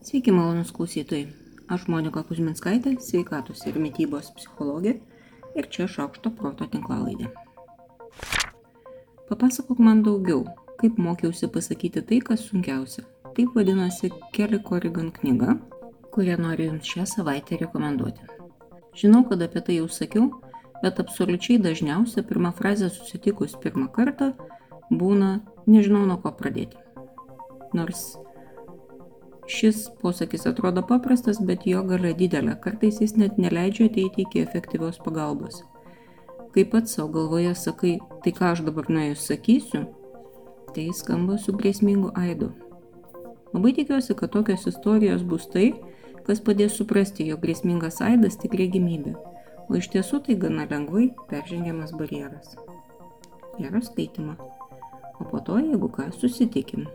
Sveiki, malonus klausytojai. Aš Monika Kuzminskaitė, sveikatos ir mytybos psichologė ir čia šaukšto proto tinklalaidė. Papasakok man daugiau, kaip mokiausi pasakyti tai, kas sunkiausia. Taip vadinasi Kelly Corrigan knyga, kurią noriu Jums šią savaitę rekomenduoti. Žinau, kad apie tai jau sakiau, bet absoliučiai dažniausia pirma frazė susitikus pirmą kartą būna nežinau nuo ko pradėti. Nors Šis posakis atrodo paprastas, bet jo gale didelė, kartais jis net neleidžia ateiti iki efektyvios pagalbos. Kai pats savo galvoje sakai, tai ką aš dabar nuėjus sakysiu, tai skamba su grėsmingu aidu. Labai tikiuosi, kad tokios istorijos bus tai, kas padės suprasti, jog grėsmingas aidas tik regimybė, o iš tiesų tai gana lengvai peržengiamas barjeras. Gero skaitimo. O po to, jeigu ką, susitikim.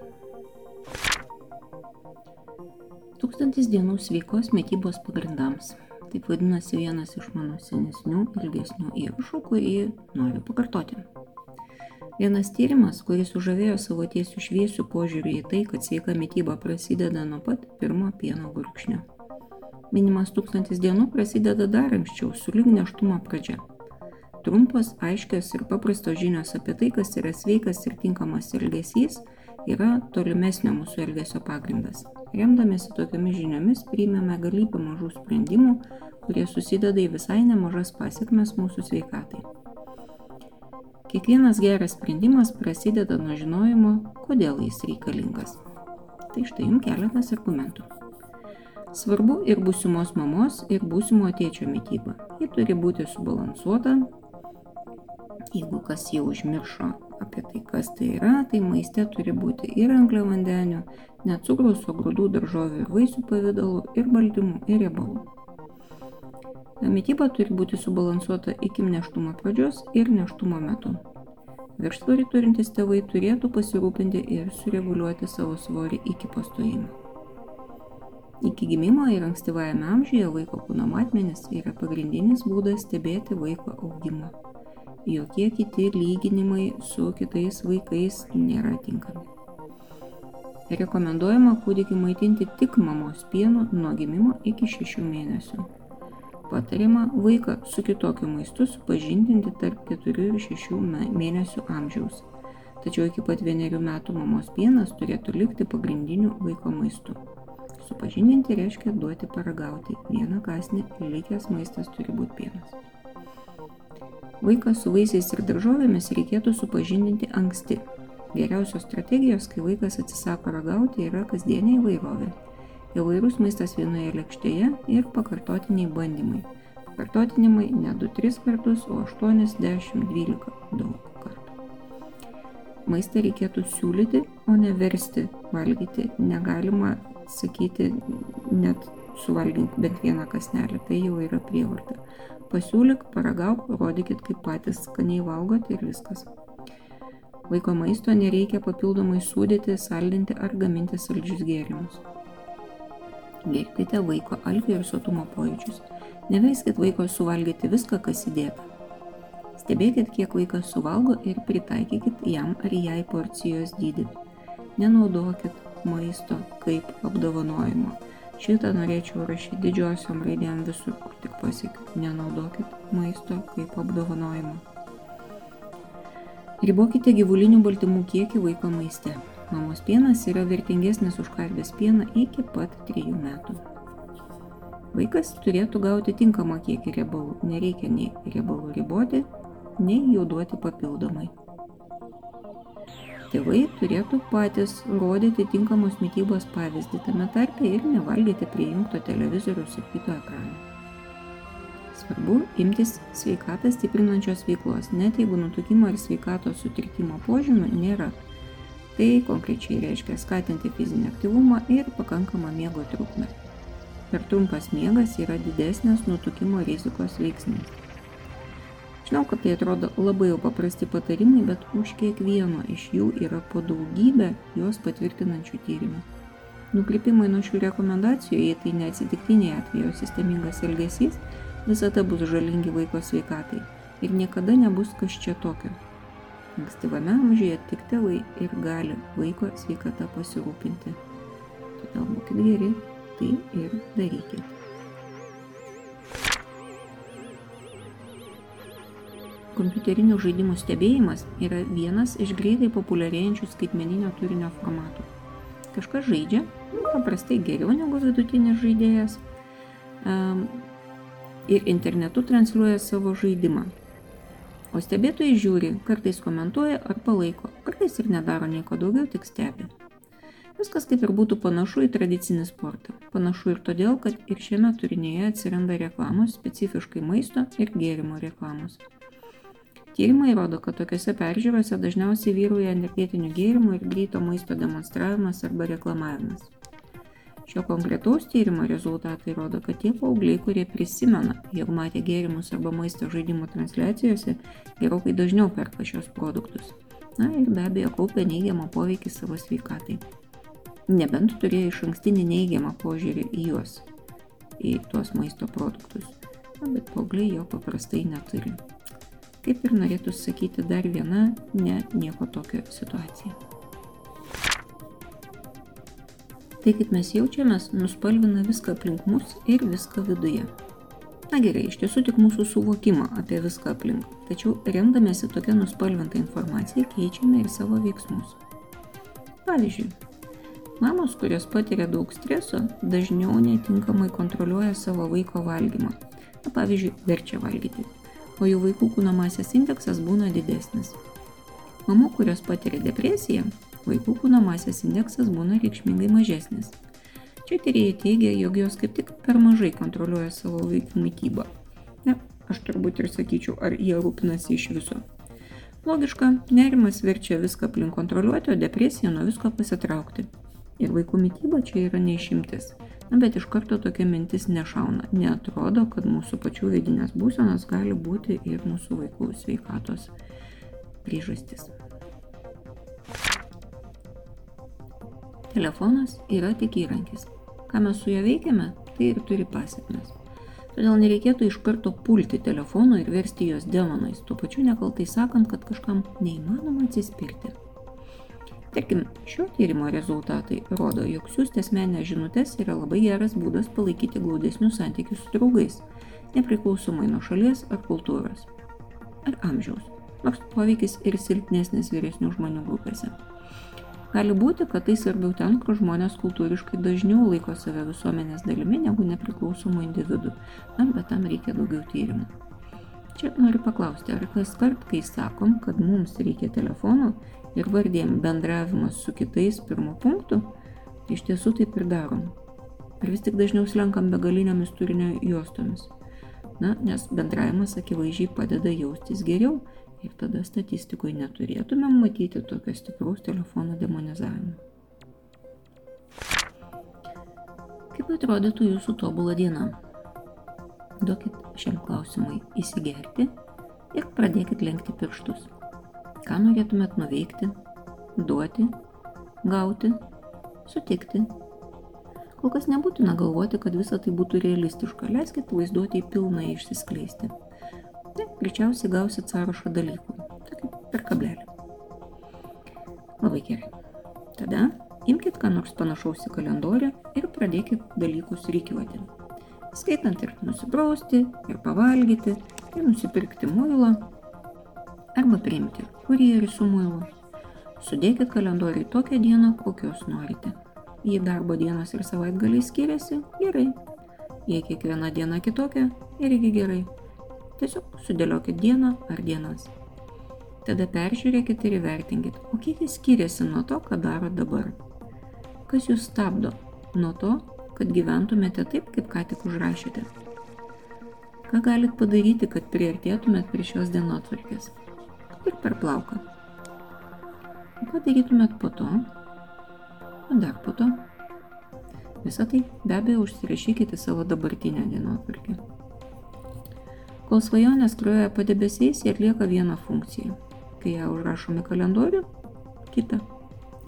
Tūkstantis dienų sveikos mytybos pagrindams. Taip vadinasi vienas iš mano senesnių, ilgesnių įrašų, kurį noriu pakartoti. Vienas tyrimas, kuris sužavėjo savo tiesių šviesių požiūrį į tai, kad sveika mytyba prasideda nuo pat pirmo pieno gurkšnio. Minimas tūkstantis dienų prasideda dar anksčiau, su lyg neštumo pradžia. Trumpos, aiškios ir paprastos žinios apie tai, kas yra sveikas ir tinkamas elgesys, yra tolimesnio mūsų elgesio pagrindas. Remdamėsi tokiamis žiniomis priimame galybę mažų sprendimų, kurie susideda į visai nemažas pasiekmes mūsų sveikatai. Kiekvienas geras sprendimas prasideda nuo žinojimo, kodėl jis reikalingas. Tai štai jums keletas argumentų. Svarbu ir būsimos mamos, ir būsimo tėčio mytyba. Ji turi būti subalansuota. Jeigu kas jau užmiršo apie tai, kas tai yra, tai maiste turi būti ir angliavandenių, ne cukraus, o grūdų, daržovių ir vaisių pavydalų, ir baltymų, ir riebalų. Mytyba turi būti subalansuota iki neštumo pradžios ir neštumo metu. Viršsvorį turintys tėvai turėtų pasirūpinti ir sureguliuoti savo svorį iki pastojimo. Iki gimimo ir ankstyvajame amžiuje vaiko kūno matmenis yra pagrindinis būdas stebėti vaiko augimą. Jokie kiti lyginimai su kitais vaikais nėra tinkami. Rekomenduojama kūdikį maitinti tik mamos pienu nuo gimimo iki 6 mėnesių. Patariama vaiką su kitokiu maistu supažindinti tarp 4 ir 6 mėnesių amžiaus. Tačiau iki pat vienerių metų mamos pienas turėtų likti pagrindiniu vaiko maistu. Supažindinti reiškia duoti paragauti. Vieną kasnį likęs maistas turi būti pienas. Vaiką su vaisiais ir daržovėmis reikėtų supažindinti anksti, Geriausios strategijos, kai vaikas atsisako ragauti, yra kasdienė įvairovė. Įvairūs maistas vienoje lėkštėje ir pakartotiniai bandymai. Pakartotinimai ne 2-3 kartus, o 8-10-12 daug kartų. Maistą reikėtų siūlyti, o ne versti valgyti. Negalima sakyti net suvalgink bent vieną kasnelį, tai jau yra prievarta. Pasiūlyk, paragauk, rodykit, kaip patys skaniai valgot ir viskas. Vaiko maisto nereikia papildomai sūdyti, saldinti ar gaminti saldžius gėrimus. Gerbkite vaiko alkio ir sotumo pojūčius. Neleiskit vaiko suvalgyti viską, kas įdėta. Stebėkit, kiek vaikas suvalgo ir pritaikykit jam ar jai porcijos dydį. Nenaudokit maisto kaip apdovanojimo. Šitą norėčiau rašyti didžiosiom raidėm visur, kur tik pasiekiu. Nenaudokit maisto kaip apdovanojimo. Ribokite gyvulinių baltymų kiekį vaiko maiste. Mamos pienas yra vertingesnis už karvės pieną iki pat 3 metų. Vaikas turėtų gauti tinkamą kiekį riebalų. Nereikia nei riebalų riboti, nei jų duoti papildomai. Tėvai turėtų patys rodyti tinkamos mytybos pavyzdį tame tarpe ir nevalgyti prie jungto televizoriaus ir kito ekrano. Svarbu imtis sveikatą stiprinančios veiklos, net jeigu nutukimo ir sveikatos sutrikimo požymių nėra. Tai konkrečiai reiškia skatinti fizinį aktyvumą ir pakankamą miego trukmę. Per trumpas miegas yra didesnės nutukimo rizikos veiksnys. Žinau, kad tai atrodo labai jau paprasti patarimai, bet už kiekvieno iš jų yra po daugybę juos patvirtinančių tyrimų. Nukrypimai nuo šių rekomendacijų, jei tai neatsitiktiniai atvejo sistemingas elgesys, visada bus žalingi vaiko sveikatai ir niekada nebus kas čia tokio. Ankstyvame amžiuje tik tėvai ir gali vaiko sveikata pasirūpinti. Todėl būkite geri tai ir darykite. Kompiuterinių žaidimų stebėjimas yra vienas iš greitai populiarėjančių skaitmeninio turinio formatų. Kažkas žaidžia, paprastai geriau negu vidutinis žaidėjas, ir internetu transliuoja savo žaidimą. O stebėtojai žiūri, kartais komentuoja ar palaiko, kartais ir nedaro nieko daugiau, tik stebi. Viskas kaip ir būtų panašu į tradicinį sportą. Panašu ir todėl, kad ir šiame turinyje atsiranda reklamos, specifiškai maisto ir gėrimo reklamos. Tyrimai rodo, kad tokiuose peržiūrose dažniausiai vyrauja energetinių gėrimų ir greito maisto demonstravimas arba reklamavimas. Šio konkretaus tyrimo rezultatai rodo, kad tie paaugliai, kurie prisimena, jog matė gėrimus arba maisto žaidimų transliacijose, gerokai dažniau perka šios produktus. Na ir be abejo kaupia neigiamą poveikį savo sveikatai nebent turėjo iš ankstinį neigiamą požiūrį į juos, į tuos maisto produktus. Na, bet paaugliai jo paprastai neturi. Kaip ir norėtų sakyti dar viena ne nieko tokio situacija. Tai kaip mes jaučiamės, nuspalvina viską aplink mus ir viską viduje. Na gerai, iš tiesų tik mūsų suvokimą apie viską aplink, tačiau remdamėsi tokia nuspalvinta informacija keičiame ir savo veiksmus. Pavyzdžiui, Mamos, kurios patiria daug streso, dažniau netinkamai kontroliuoja savo vaiko valgymą. Na, pavyzdžiui, verčia valgyti, o jų vaikų kūno masės indeksas būna didesnis. Mamų, kurios patiria depresiją, vaikų kūno masės indeksas būna reikšmingai mažesnis. Čia tyrėjai teigia, jog jos kaip tik per mažai kontroliuoja savo vaikų mytybą. Ne, aš turbūt ir sakyčiau, ar jie rūpinasi iš viso. Logiška, nerimas verčia viską aplink kontroliuoti, o depresija nuo visko pasitraukti. Ir vaikų mytyba čia yra neišimtis. Na, bet iš karto tokia mintis nešauna. Neatrodo, kad mūsų pačių vidinės būsenos gali būti ir mūsų vaikų sveikatos priežastis. Telefonas yra tik įrankis. Ką mes su juo veikiame, tai ir turi pasiekmes. Todėl nereikėtų iš karto pulti telefono ir versti jos demonais, tuo pačiu nekaltai sakant, kad kažkam neįmanoma atsispirti. Tarkim, šio tyrimo rezultatai rodo, jog siūsti asmenės žinutės yra labai geras būdas palaikyti glaudesnius santykius su draugais, nepriklausomai nuo šalies ar kultūros. Ar amžiaus, nors poveikis ir silpnesnis vyresnių žmonių grupėse. Gali būti, kad tai svarbiau ten, kur žmonės kultūriškai dažniau laiko save visuomenės dalimi negu nepriklausomų individų, na, bet tam reikia daugiau tyrimų. Čia noriu paklausti, ar kas kart, kai sakom, kad mums reikia telefono, ir vardėm bendravimas su kitais pirmo punktu, iš tiesų taip ir darom. Ar vis tik dažniau slenkam begalinėmis turinio juostomis. Na, nes bendravimas akivaizdžiai padeda jaustis geriau ir tada statistikoje neturėtumėm matyti tokio stipraus telefono demonizavimo. Kaip atrodytų jūsų tobulą dieną? Duokit šiam klausimui įsigerti ir pradėkit lenkti pirštus. Ką norėtumėt nuveikti, duoti, gauti, sutikti? Kol kas nebūtina galvoti, kad visa tai būtų realistiška. Leiskit vaizduoti į pilną išsiskleisti. Tai greičiausiai gausit sąrašą dalykų. Tokį per kablelį. Labai gerai. Tada imkite ką nors panašaus į kalendorių ir pradėkit dalykus reikiuoti. Skaitant ir nusiprausti, ir pavalgyti, ir nusipirkti muilo, arba priimti kurjerį su muilu. Sudėkit kalendoriui tokią dieną, kokios norite. Jei darbo dienos ir savaitgaliai skiriasi, gerai. Jei kiekviena diena kitokia, irgi gerai. Tiesiog sudėliokit dieną ar dienas. Tada peržiūrėkit ir įvertinkit, o kiek jis skiriasi nuo to, ką daro dabar. Kas jūs stabdo nuo to, kad gyventumėte taip, kaip ką tik užrašėte. Ką galit padaryti, kad priartėtumėt prie šios dienotvarkės? ir per plauką. O ką darytumėt po to? O dar po to? Visą tai be abejo užsirašykite savo dabartinę dienotvarkę. Kol svajonės skroja padebesiais, jie atlieka vieną funkciją. Kai ją užrašome kalendorių, kitą.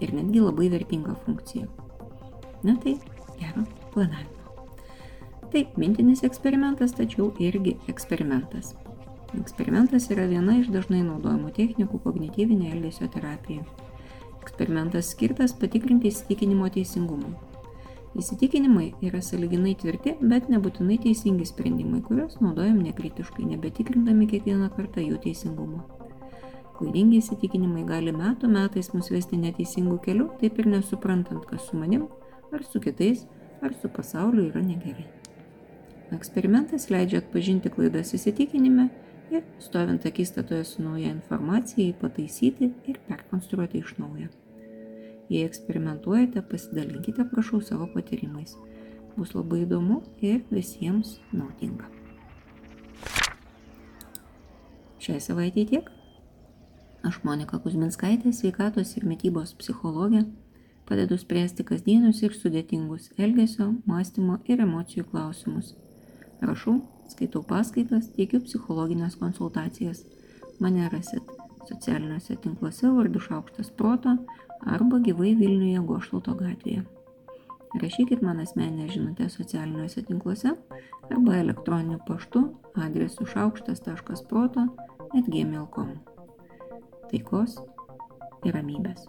Ir netgi labai vertingą funkciją. Na tai gero planavimo. Taip, mintinis eksperimentas, tačiau irgi eksperimentas. Eksperimentas yra viena iš dažnai naudojamų technikų kognityvinė elgesio terapija. Eksperimentas skirtas patikrinti įsitikinimo teisingumui. Įsitikinimai yra saliginai tvirti, bet nebūtinai teisingi sprendimai, kuriuos naudojam nekritiškai, nebetikrindami kiekvieną kartą jų teisingumo. Klaidingi įsitikinimai gali metų metais mus vesti neteisingų kelių, taip ir nesuprantant, kas su manim, ar su kitais, ar su pasauliu yra negerai. Eksperimentas leidžia atpažinti klaidas įsitikinime ir, stovint akistatoje su nauja informacija, jį pataisyti ir perkonstruoti iš naujo. Jei eksperimentuojate, pasidalinkite, prašau, savo patyrimais. Bus labai įdomu ir visiems naudinga. Šiai savaitė tiek. Aš Monika Kuzminskaitė, sveikatos ir mytybos psichologė, padedu spręsti kasdienius ir sudėtingus elgesio, mąstymo ir emocijų klausimus. Rašau, skaitau paskaitas, teikiu psichologinės konsultacijas. Mane rasit socialiniuose tinkluose vardu Šaukštas Proto arba gyvai Vilniuje Goštalto gatvėje. Rašykit man asmeninę žinutę socialiniuose tinkluose arba elektroniniu paštu adresu šaukštas.proto atgmail.com. Taikos ir ramybės.